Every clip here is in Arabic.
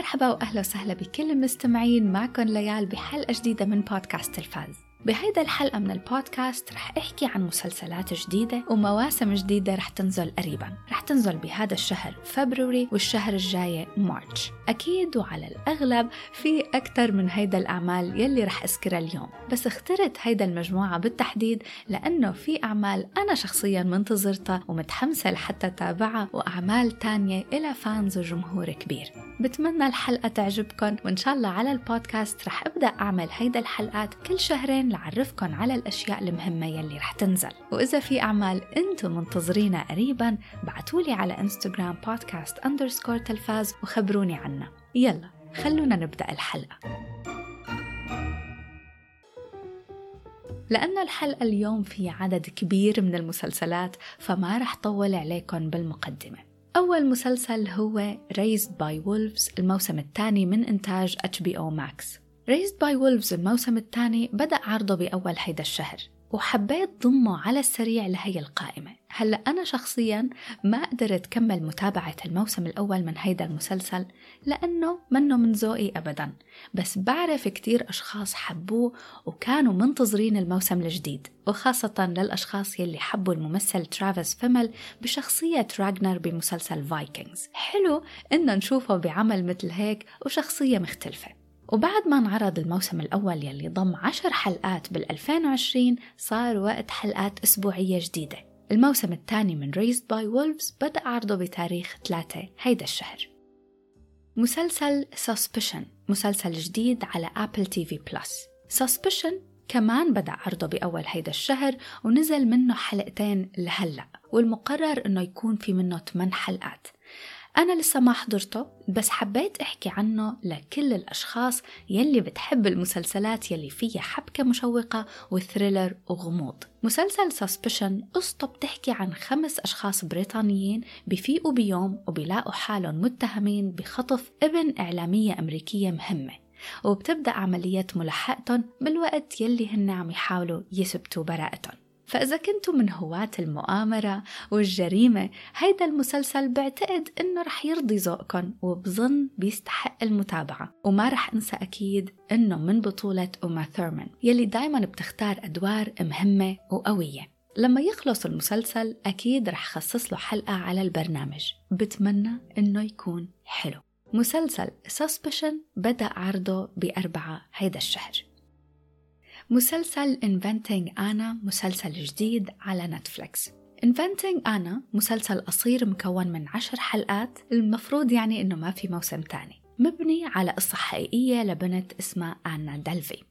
مرحبا وأهلا وسهلا بكل المستمعين. معكم ليال بحلقة جديدة من بودكاست الفاز. بهيدا الحلقة من البودكاست رح أحكي عن مسلسلات جديدة ومواسم جديدة رح تنزل قريبا. رح تنزل بهذا الشهر February والشهر الجاي March. أكيد وعلى الأغلب في أكثر من هيدا الأعمال يلي رح أذكرها اليوم. بس اخترت هيدا المجموعة بالتحديد لأنه في أعمال أنا شخصيا منتظرتها ومتحمسة لحتى تابعها وأعمال تانية إلها fans وجمهور كبير. بتمنى الحلقة تعجبكم وإن شاء الله على البودكاست رح أبدأ أعمل هيدا الحلقات كل شهرين لعرفكن على الأشياء المهمة يلي رح تنزل. وإذا في أعمال أنتم منتظرينها قريبا بعتولي على انستغرام بودكاست أندرسكور تلفاز وخبروني عنها. يلا خلونا نبدأ الحلقة. لأن الحلقة اليوم في عدد كبير من المسلسلات فما رح طول عليكم بالمقدمة. أول مسلسل هو Raised by Wolves الموسم الثاني من إنتاج HBO Max. Raised by Wolves الموسم الثاني بدأ عرضه بأول هيدا الشهر وحبيت ضمه على السريع لهي القائمة. هلأ أنا شخصيا ما قدرت كمل متابعة الموسم الأول من هيدا المسلسل لأنه منه من ذوقي أبدا. بس بعرف كتير أشخاص حبوه وكانوا منتظرين الموسم الجديد وخاصة للأشخاص يلي حبوا الممثل ترافيس فيمل بشخصية راجنر بمسلسل Vikings حلو إنه نشوفه بعمل مثل هيك وشخصية مختلفة. وبعد ما انعرض الموسم الأول يلي ضم عشر حلقات بال 2020 صار وقت حلقات أسبوعية جديدة. الموسم الثاني من Raised by Wolves بدأ عرضه بتاريخ 3 هيدا الشهر. مسلسل Suspicion مسلسل جديد على Apple TV Plus Suspicion كمان بدأ عرضه بأول هيدا الشهر ونزل منه حلقتين لهلأ والمقرر أنه يكون في منه 8 حلقات. أنا لسه ما حضرته بس حبيت أحكي عنه لكل الأشخاص يلي بتحب المسلسلات يلي فيها حبكة مشوقة وثريلر وغموض. مسلسل سسبشن قصته بتحكي عن خمس أشخاص بريطانيين بفيقوا بيوم وبيلاقوا حالهم متهمين بخطف ابن إعلامية أمريكية مهمة. وبتبدأ عملية ملاحقتهم بالوقت يلي هن عم يحاولوا يثبتوا براءتهم. فإذا كنتوا من هواة المؤامرة والجريمة هيدا المسلسل بعتقد إنه رح يرضي ذوقكم وبظن بيستحق المتابعة. وما رح أنسى أكيد إنه من بطولة أوما ثيرمان يلي دايما بتختار أدوار مهمة وقوية. لما يخلص المسلسل أكيد رح خصص له حلقة على البرنامج. بتمنى إنه يكون حلو. مسلسل Suspicion بدأ عرضه بأربعة هيدا الشهر. مسلسل Inventing Anna مسلسل جديد على نتفليكس Inventing Anna مسلسل قصير مكون من عشر حلقات المفروض يعني إنه ما في موسم تاني. مبني على قصة حقيقية لبنت اسمها آنا دلفي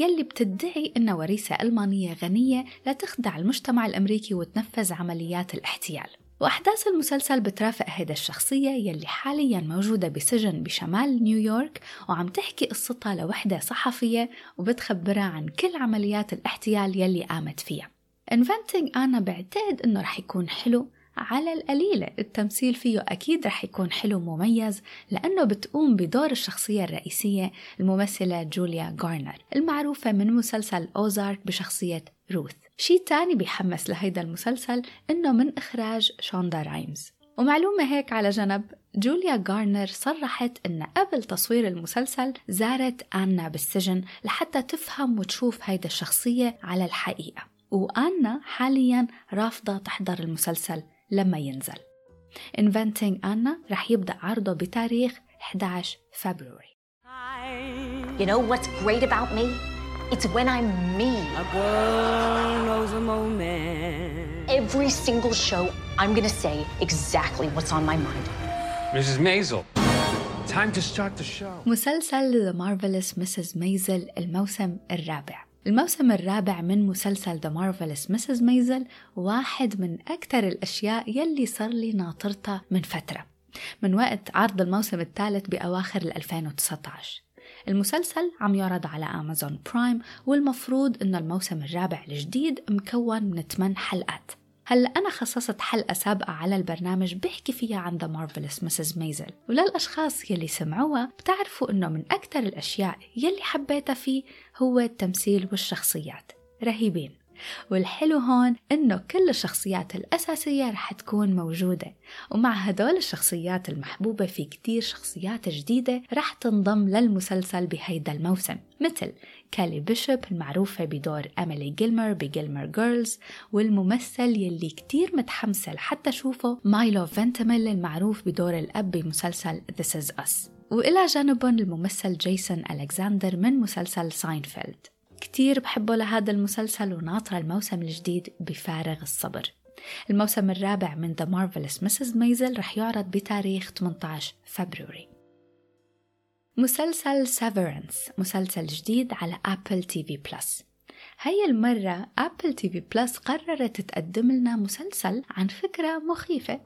يلي بتدعي إنها وريثة ألمانية غنية لتخدع المجتمع الأمريكي وتنفذ عمليات الاحتيال. وأحداث المسلسل بترافق هيدا الشخصية يلي حاليا موجودة بسجن بشمال نيويورك وعم تحكي قصتها لوحدة صحفية وبتخبرها عن كل عمليات الاحتيال يلي قامت فيها. Inventing أنا بعتقد إنه رح يكون حلو. على القليلة التمثيل فيه أكيد رح يكون حلو مميز لأنه بتقوم بدور الشخصية الرئيسية الممثلة جوليا غارنر المعروفة من مسلسل أوزارك بشخصية روث. شي تاني بيحمس لهيدا المسلسل إنه من إخراج شوندا رايمز. ومعلومة هيك على جنب جوليا غارنر صرحت إن قبل تصوير المسلسل زارت آنا بالسجن لحتى تفهم وتشوف هيدا الشخصية على الحقيقة. وآنا حاليا رافضة تحضر المسلسل لما ينزل. Inventing Anna رح يبدأ عرضه بتاريخ 11 فبراير. You know what's great about me? It's when I'm me. A girl knows a moment. Every single show, I'm gonna say exactly what's on my mind. Mrs. Maisel, time to start the show. مسلسل The Marvelous Mrs. Maisel الموسم الرابع الموسم الرابع من مسلسل The Marvelous Mrs. Maisel واحد من أكثر الأشياء يلي صار لي ناطرتها من فترة من وقت عرض الموسم الثالث بأواخر 2019 المسلسل عم يعرض على أمازون برايم والمفروض إنه الموسم الرابع الجديد مكون من 8 حلقات. هلا أنا خصصت حلقة سابقة على البرنامج بحكي فيها عن The Marvelous Mrs. Maisel. وللأشخاص يلي سمعوها بتعرفوا إنه من أكثر الأشياء يلي حبيتها فيه هو التمثيل والشخصيات. رهيبين. والحلو هون إنه كل الشخصيات الأساسية رح تكون موجودة ومع هدول الشخصيات المحبوبة في كتير شخصيات جديدة رح تنضم للمسلسل بهيدا الموسم مثل كالي بيشوب المعروفة بدور أميلي جيلمر بجيلمر جيرلز والممثل يلي كتير متحمسة لحتى شوفه مايلو فنتيميليا المعروف بدور الأب بمسلسل This Is Us. وإلى جانبهم الممثل جيسون ألكساندر من مسلسل ساينفيلد كتير بحبه لهذا المسلسل وناطرة الموسم الجديد بفارغ الصبر. الموسم الرابع من The Marvelous Mrs. Maisel رح يعرض بتاريخ 18 فبراير. مسلسل Severance مسلسل جديد على Apple TV Plus هاي المرة Apple TV Plus قررت تقدم لنا مسلسل عن فكرة مخيفة.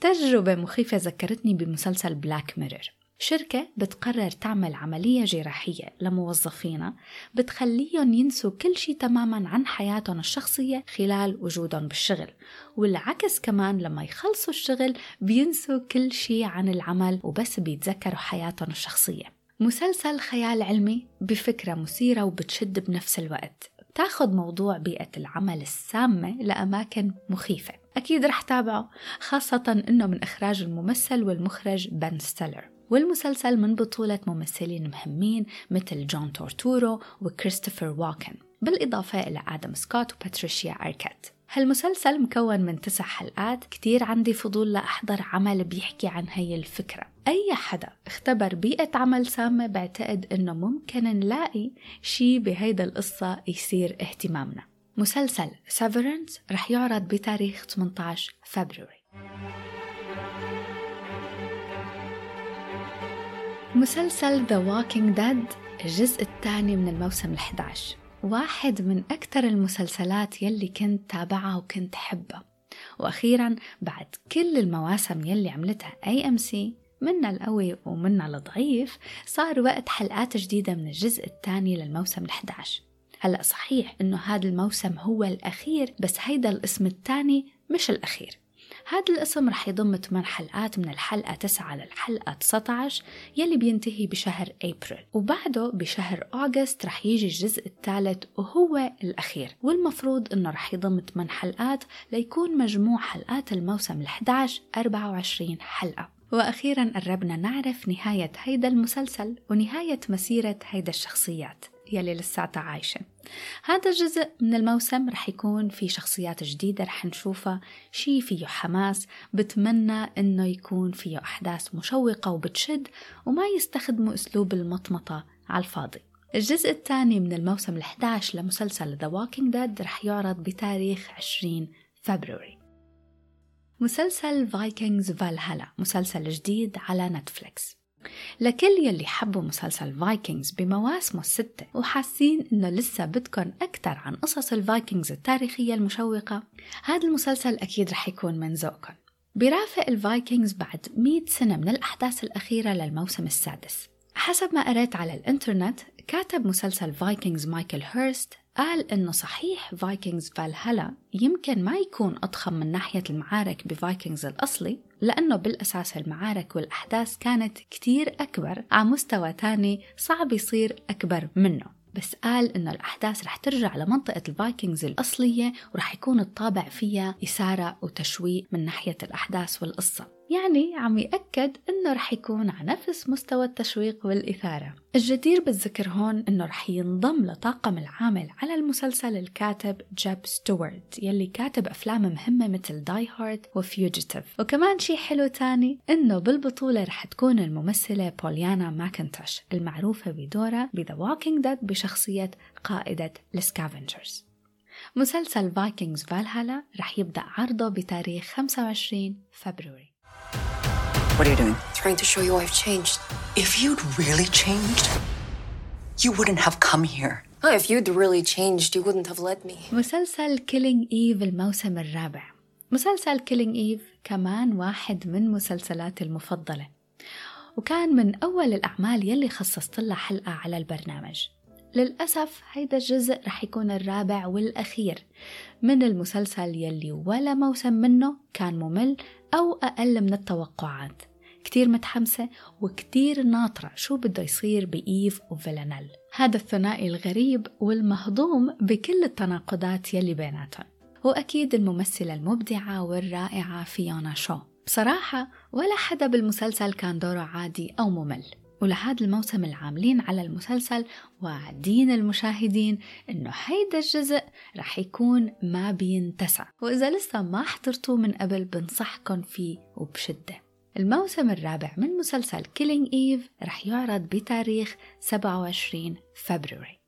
تجربة مخيفة ذكرتني بمسلسل Black Mirror شركة بتقرر تعمل عملية جراحية لموظفينها بتخليهم ينسوا كل شيء تماما عن حياتهم الشخصية خلال وجودهم بالشغل والعكس كمان لما يخلصوا الشغل بينسوا كل شيء عن العمل وبس بيتذكروا حياتهم الشخصية. مسلسل خيال علمي بفكرة مثيرة وبتشد بنفس الوقت. تاخذ موضوع بيئة العمل السامة لأماكن مخيفة. أكيد رح تابعه خاصة أنه من إخراج الممثل والمخرج بن ستيلر والمسلسل من بطولة ممثلين مهمين مثل جون تورتورو وكريستوفر واكن بالإضافة إلى آدم سكوت وباتريشيا أركيت هالمسلسل مكون من تسع حلقات كتير عندي فضول لأحضر عمل بيحكي عن هي الفكرة. أي حدا اختبر بيئة عمل سامة بعتقد إنه ممكن نلاقي شي بهيدا القصة يصير اهتمامنا. مسلسل سيفرنس رح يعرض بتاريخ 18 فبراير. مسلسل The Walking Dead الجزء الثاني من الموسم ال11 واحد من أكثر المسلسلات يلي كنت تابعها وكنت حبها وأخيرا بعد كل المواسم يلي عملتها أي أم سي منا القوي ومنا الضعيف صار وقت حلقات جديدة من الجزء الثاني للموسم ال11 هلأ صحيح إنه هذا الموسم هو الأخير بس هيدا الاسم الثاني مش الأخير. هذا الاسم رح يضم 8 حلقات من الحلقة 9 للحلقة 19 يلي بينتهي بشهر أبريل. وبعده بشهر أغسطس رح يجي الجزء الثالث وهو الأخير. والمفروض أنه رح يضم 8 حلقات ليكون مجموع حلقات الموسم ال11 24 حلقة. وأخيرا قربنا نعرف نهاية هيدا المسلسل ونهاية مسيرة هيدا الشخصيات. يلي لساتها عايشة. هذا الجزء من الموسم رح يكون في شخصيات جديدة رح نشوفها شي فيه حماس بتمنى إنه يكون فيه أحداث مشوقة وبتشد وما يستخدموا أسلوب المطمطة على الفاضي. الجزء الثاني من الموسم ال11 لمسلسل The Walking Dead رح يعرض بتاريخ 20 فبراير. مسلسل Vikings Valhalla مسلسل جديد على Netflix لكل يلي حبوا مسلسل Vikings بمواسمه الستة وحاسين إنه لسه بدكن أكثر عن قصص الفايكنجز التاريخية المشوقة هذا المسلسل أكيد رح يكون من ذوقكم بيرافق الفايكنجز بعد 100 سنة من الأحداث الأخيرة للموسم السادس. حسب ما قريت على الإنترنت كاتب مسلسل Vikings مايكل هيرست قال إنه صحيح Vikings Valhalla يمكن ما يكون أضخم من ناحية المعارك ب Vikings الأصلي لأنه بالأساس المعارك والأحداث كانت كتير أكبر على مستوى تاني صعب يصير أكبر منه. بس قال إنه الأحداث رح ترجع لمنطقة الفايكنجز الأصلية ورح يكون الطابع فيها إثارة وتشويق من ناحية الأحداث والقصة. يعني عم يأكد إنه رح يكون على نفس مستوى التشويق والإثارة. الجدير بالذكر هون إنه رح ينضم لطاقم العامل على المسلسل الكاتب جيب ستوارت يلي كاتب أفلام مهمة مثل Die Hard و Fugitive وكمان شي حلو تاني إنه بالبطولة رح تكون الممثلة بوليانا ماكنتوش المعروفة بدورها ب The Walking Dead بشخصية قائدة ال Scavengers مسلسل Vikings Valhalla رح يبدأ عرضه بتاريخ 25 فبراير. What are you doing? Trying to show you I've changed. If you'd really changed, you wouldn't have come here. Oh, if you'd really changed, you wouldn't have let me. مسلسل Killing Eve الموسم الرابع مسلسل Killing Eve كمان واحد من مسلسلاتي المفضلة وكان من أول الأعمال يلي خصصت لها حلقة على البرنامج للأسف هيدا الجزء رح يكون الرابع والأخير من المسلسل يلي ولا موسم منه كان ممل أو أقل من التوقعات كتير متحمسة وكتير ناطرة شو بده يصير بإيف وفيلانيل. هذا الثنائي الغريب والمهضوم بكل التناقضات يلي بيناتهم. وأكيد الممثلة المبدعة والرائعة فيونا شو. بصراحة ولا حدا بالمسلسل كان دوره عادي أو ممل. ولهذا الموسم العاملين على المسلسل واعدين المشاهدين إنه هيدا الجزء رح يكون ما بينتسى. وإذا لسه ما حضرتوه من قبل بنصحكم فيه وبشدة. الموسم الرابع من مسلسل Killing Eve رح يعرض بتاريخ 27 فبراير.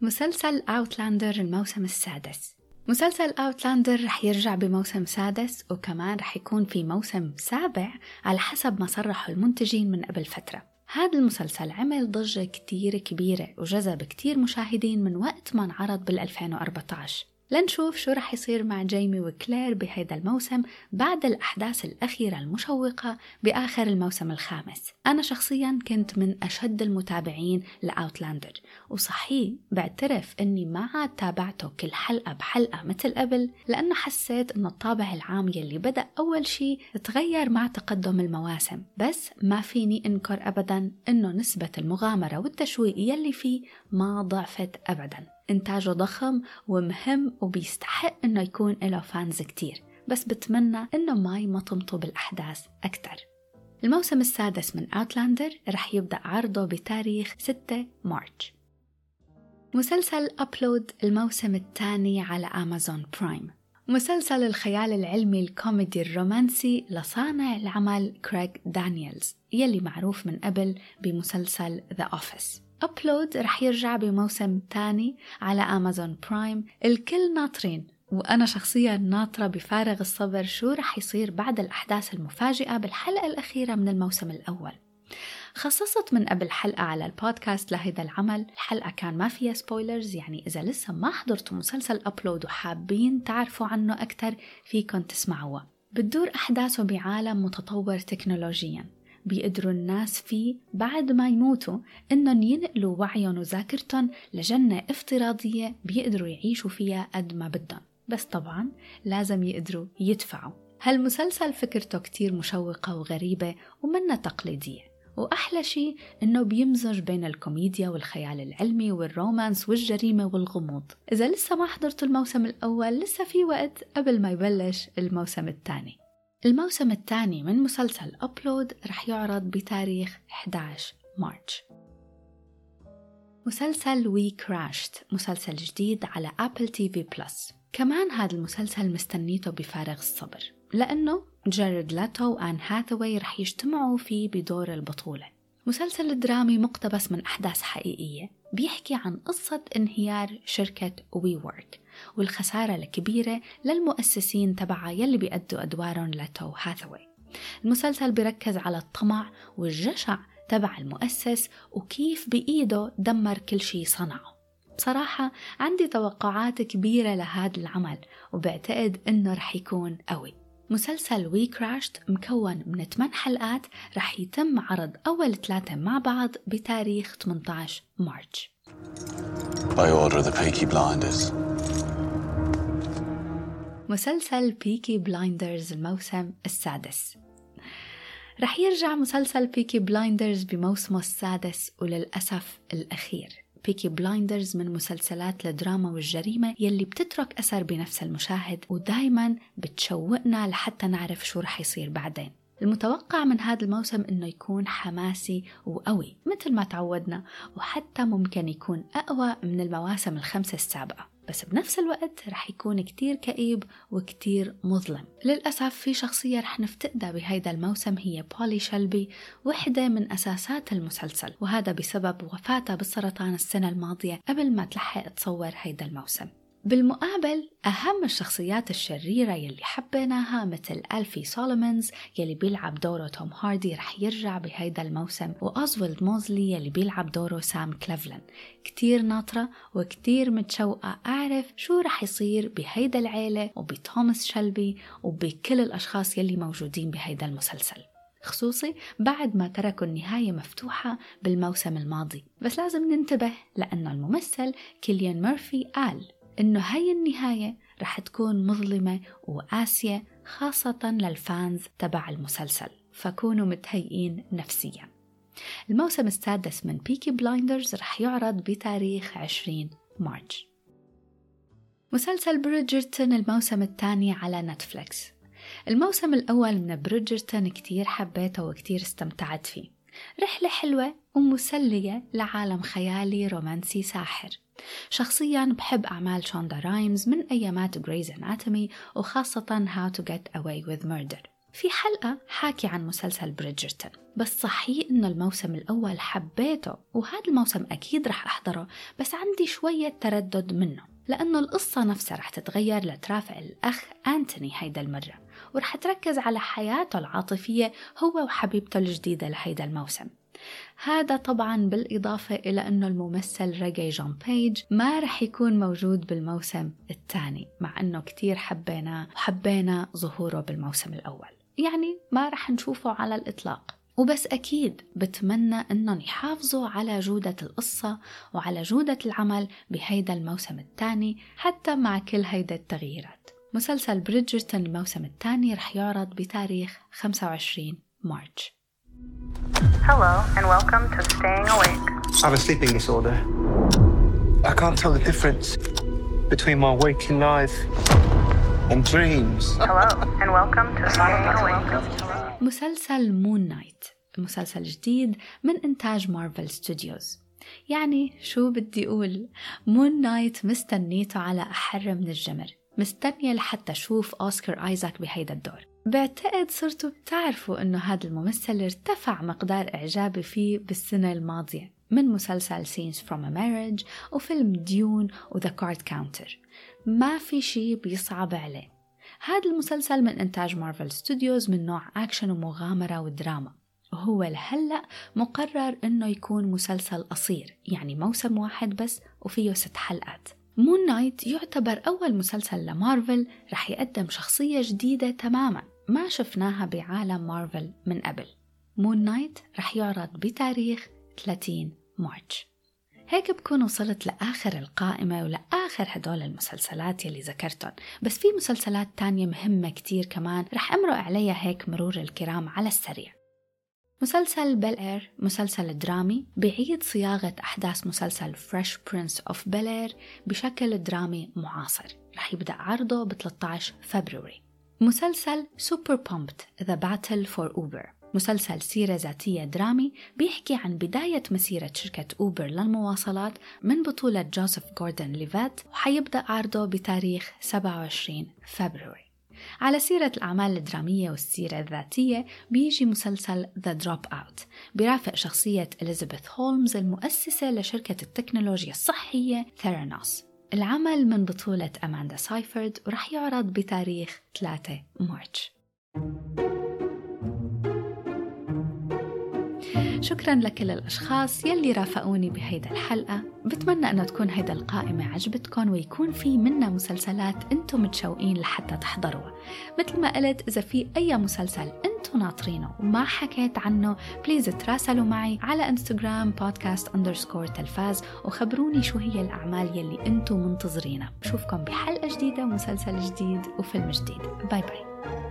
مسلسل Outlander الموسم السادس. مسلسل Outlander رح يرجع بموسم سادس وكمان رح يكون في موسم سابع على حسب ما صرحوا المنتجين من قبل فترة. هذا المسلسل عمل ضجة كتير كبيرة وجذب كتير مشاهدين من وقت ما انعرض بال 2014 لنشوف شو رح يصير مع جيمي وكلير بهيدا الموسم بعد الأحداث الأخيرة المشوقة بآخر الموسم الخامس. أنا شخصيا كنت من أشد المتابعين لأوتلاندر وصحيح بعترف أني ما عاد تابعته كل حلقة بحلقة مثل قبل لأنه حسيت أنه الطابع العام يلي بدأ أول شي تغير مع تقدم المواسم. بس ما فيني أنكر أبدا أنه نسبة المغامرة والتشويق يلي فيه ما ضعفت أبدا. إنتاجه ضخم ومهم وبيستحق إنه يكون له fans كتير. بس بتمنى إنه ما يمطمطوا بالأحداث أكتر. الموسم السادس من Outlander رح يبدأ عرضه بتاريخ 6 March. مسلسل Upload الموسم الثاني على أمازون برايم. مسلسل الخيال العلمي الكوميدي الرومانسي لصانع العمل غريغ دانييلز يلي معروف من قبل بمسلسل The Office Upload رح يرجع بموسم تاني على أمازون برايم الكل ناطرين وأنا شخصيا ناطرة بفارغ الصبر شو رح يصير بعد الأحداث المفاجئة بالحلقة الأخيرة من الموسم الأول. خصصت من قبل حلقة على البودكاست لهيدا العمل. الحلقة كان ما فيها spoilers يعني إذا لسه ما حضرتوا مسلسل Upload وحابين تعرفوا عنه أكثر فيكن تسمعوها بتدور أحداثه بعالم متطور تكنولوجيا. بيقدروا الناس فيه بعد ما يموتوا. إنهم ينقلوا وعيهم وذاكرتهم لجنة افتراضية بيقدروا يعيشوا فيها قد ما بدهم. بس طبعا لازم يقدروا يدفعوا. هالمسلسل فكرته كتير مشوقة وغريبة ومنا تقليدية. وأحلى شي إنه بيمزج بين الكوميديا والخيال العلمي والرومانس والجريمة والغموض. إذا لسه ما حضرتوا الموسم الأول لسه في وقت قبل ما يبلش الموسم الثاني. الموسم الثاني من مسلسل Upload رح يعرض بتاريخ 11 March. مسلسل WeCrashed مسلسل جديد على أبل تي في بلس كمان هذا المسلسل مستنيته بفارغ الصبر لأنه جاريد ليتو وآن هاثاواي رح يجتمعوا فيه بدور البطولة. مسلسل درامي مقتبس من أحداث حقيقية بيحكي عن قصة انهيار شركة وي وورك والخسارة الكبيرة للمؤسسين تبعها يلي بيأدوا أدوارهم ليتو وهاثاواي. المسلسل بيركز على الطمع والجشع تبع المؤسس وكيف بإيده دمر كل شي صنعه. بصراحة عندي توقعات كبيرة لهذا العمل وبعتقد إنه رح يكون قوي. مسلسل WeCrashed مكون من 8 حلقات رح يتم عرض أول ثلاثة مع بعض بتاريخ 18 March. By order. The Peaky Blinders. مسلسل Peaky Blinders الموسم السادس. رح يرجع مسلسل Peaky Blinders بموسمه السادس وللأسف الأخير. Peaky Blinders من مسلسلات الدراما والجريمة يلي بتترك أثر بنفس المشاهد ودايما بتشوقنا لحتى نعرف شو رح يصير بعدين. المتوقع من هذا الموسم إنه يكون حماسي وقوي مثل ما تعودنا وحتى ممكن يكون أقوى من المواسم الخمسة السابقه بس بنفس الوقت رح يكون كتير كئيب وكتير مظلم. للأسف في شخصية رح نفتقدها بهيدا الموسم هي بولي شلبي وحدة من أساسات المسلسل وهذا بسبب وفاتها بالسرطان السنة الماضية قبل ما تلحق تصور هيدا الموسم. بالمقابل أهم الشخصيات الشريرة يلي حبيناها مثل ألفي سولومونز يلي بيلعب دوره توم هاردي رح يرجع بهيدا الموسم وأوزولد موزلي يلي بيلعب دوره سام كلافلين كتير ناطرة وكتير متشوقة أعرف شو رح يصير بهيدا العيلة وبتوماس شلبي وبكل الأشخاص يلي موجودين بهيدا المسلسل. خصوصي بعد ما تركوا النهاية مفتوحة بالموسم الماضي. بس لازم ننتبه لأنه الممثل كيليان ميرفي قال إنه هاي النهاية رح تكون مظلمة وقاسية خاصة لل fans تبع المسلسل. فكونوا متهيئين نفسيا. الموسم السادس من Peaky Blinders رح يعرض بتاريخ 20 مارس مسلسل Bridgerton الموسم الثاني على نتفليكس. الموسم الأول من Bridgerton كتير حبيته وكتير استمتعت فيه. رحلة حلوة ومسلية لعالم خيالي رومانسي ساحر. شخصيا بحب أعمال شوندا رايمز من أيامات Grey's Anatomy وخاصة How to Get Away with Murder. في حلقة حاكي عن مسلسل Bridgerton. بس صحيح إنه الموسم الأول حبيته وهذا الموسم أكيد رح أحضره بس عندي شوية تردد منه. لأنه القصة نفسها رح تتغير لترافق الأخ أنتوني هيدا المرة. ورح تركز على حياته العاطفية هو وحبيبته الجديدة لهيدا الموسم. هذا طبعا بالإضافة إلى أنه الممثل ريجي جون بيج ما رح يكون موجود بالموسم الثاني مع أنه كتير حبيناه وحبينا ظهوره بالموسم الأول. يعني ما رح نشوفه على الإطلاق. وبس أكيد بتمنى أنهم يحافظوا على جودة القصة وعلى جودة العمل بهيدا الموسم الثاني حتى مع كل هيدا التغييرات. مسلسل بريدجرتون الموسم الثاني رح يعرض بتاريخ 25 مارس Hello, and welcome to Staying Awake. I have a sleeping disorder. I can't tell the difference between my waking life and dreams. Hello, and welcome to Staying Awake. مسلسل Moon Knight مسلسل جديد من إنتاج Marvel Studios يعني شو بدي أقول Moon Knight مستنيته على أحر من الجمر مستنية لحتى أشوف أوسكار آيزاك بهيدا الدور بعتقد صرتوا بتعرفوا إنه هذا الممثل ارتفع مقدار إعجابي فيه بالسنة الماضية من مسلسل Scenes from a Marriage وفيلم Dune و The Card Counter ما في شي بيصعب عليه. هذا المسلسل من إنتاج Marvel Studios من نوع أكشن ومغامرة ودراما. وهو لهلأ مقرر إنه يكون مسلسل قصير يعني موسم واحد بس وفيه ست حلقات. Moon Knight يعتبر أول مسلسل لمارفل رح يقدم شخصية جديدة تماما ما شفناها بعالم مارفل من قبل. Moon Knight رح يعرض بتاريخ 30 مارس هيك بكون وصلت لآخر القائمة ولآخر هدول المسلسلات يلي ذكرتهم بس في مسلسلات تانية مهمة كتير كمان رح أمرق عليها هيك مرور الكرام على السريع. مسلسل Bel-Air مسلسل درامي بعيد صياغة أحداث مسلسل Fresh Prince of Bel-Air بشكل درامي معاصر. رح يبدأ عرضه ب 13 فبراير. مسلسل Super Pumped The Battle for Uber مسلسل سيرة ذاتية درامي بيحكي عن بداية مسيرة شركة Uber للمواصلات من بطولة جوزيف جوردن ليفات وحيبدأ عرضه بتاريخ 27 فبراير. على سيرة الأعمال الدرامية والسيرة الذاتية بيجي مسلسل The Dropout بيرافق شخصية إليزابيث هولمز المؤسسة لشركة التكنولوجيا الصحية ثيرانوس العمل من بطولة أماندا سايفرد ورح يعرض بتاريخ 3 مارس شكرا لكل الأشخاص يلي رافقوني بهيدا الحلقة. بتمنى أنه تكون هيدا القائمة عجبتكم ويكون في منا مسلسلات أنتم متشوقين لحتى تحضروها. مثل ما قلت إذا في أي مسلسل أنتم ناطرينه وما حكيت عنه please تراسلوا معي على انستغرام بودكاست underscore تلفاز وخبروني شو هي الأعمال يلي أنتم منتظرينها. بشوفكم بحلقة جديدة ومسلسل جديد وفيلم جديد. bye bye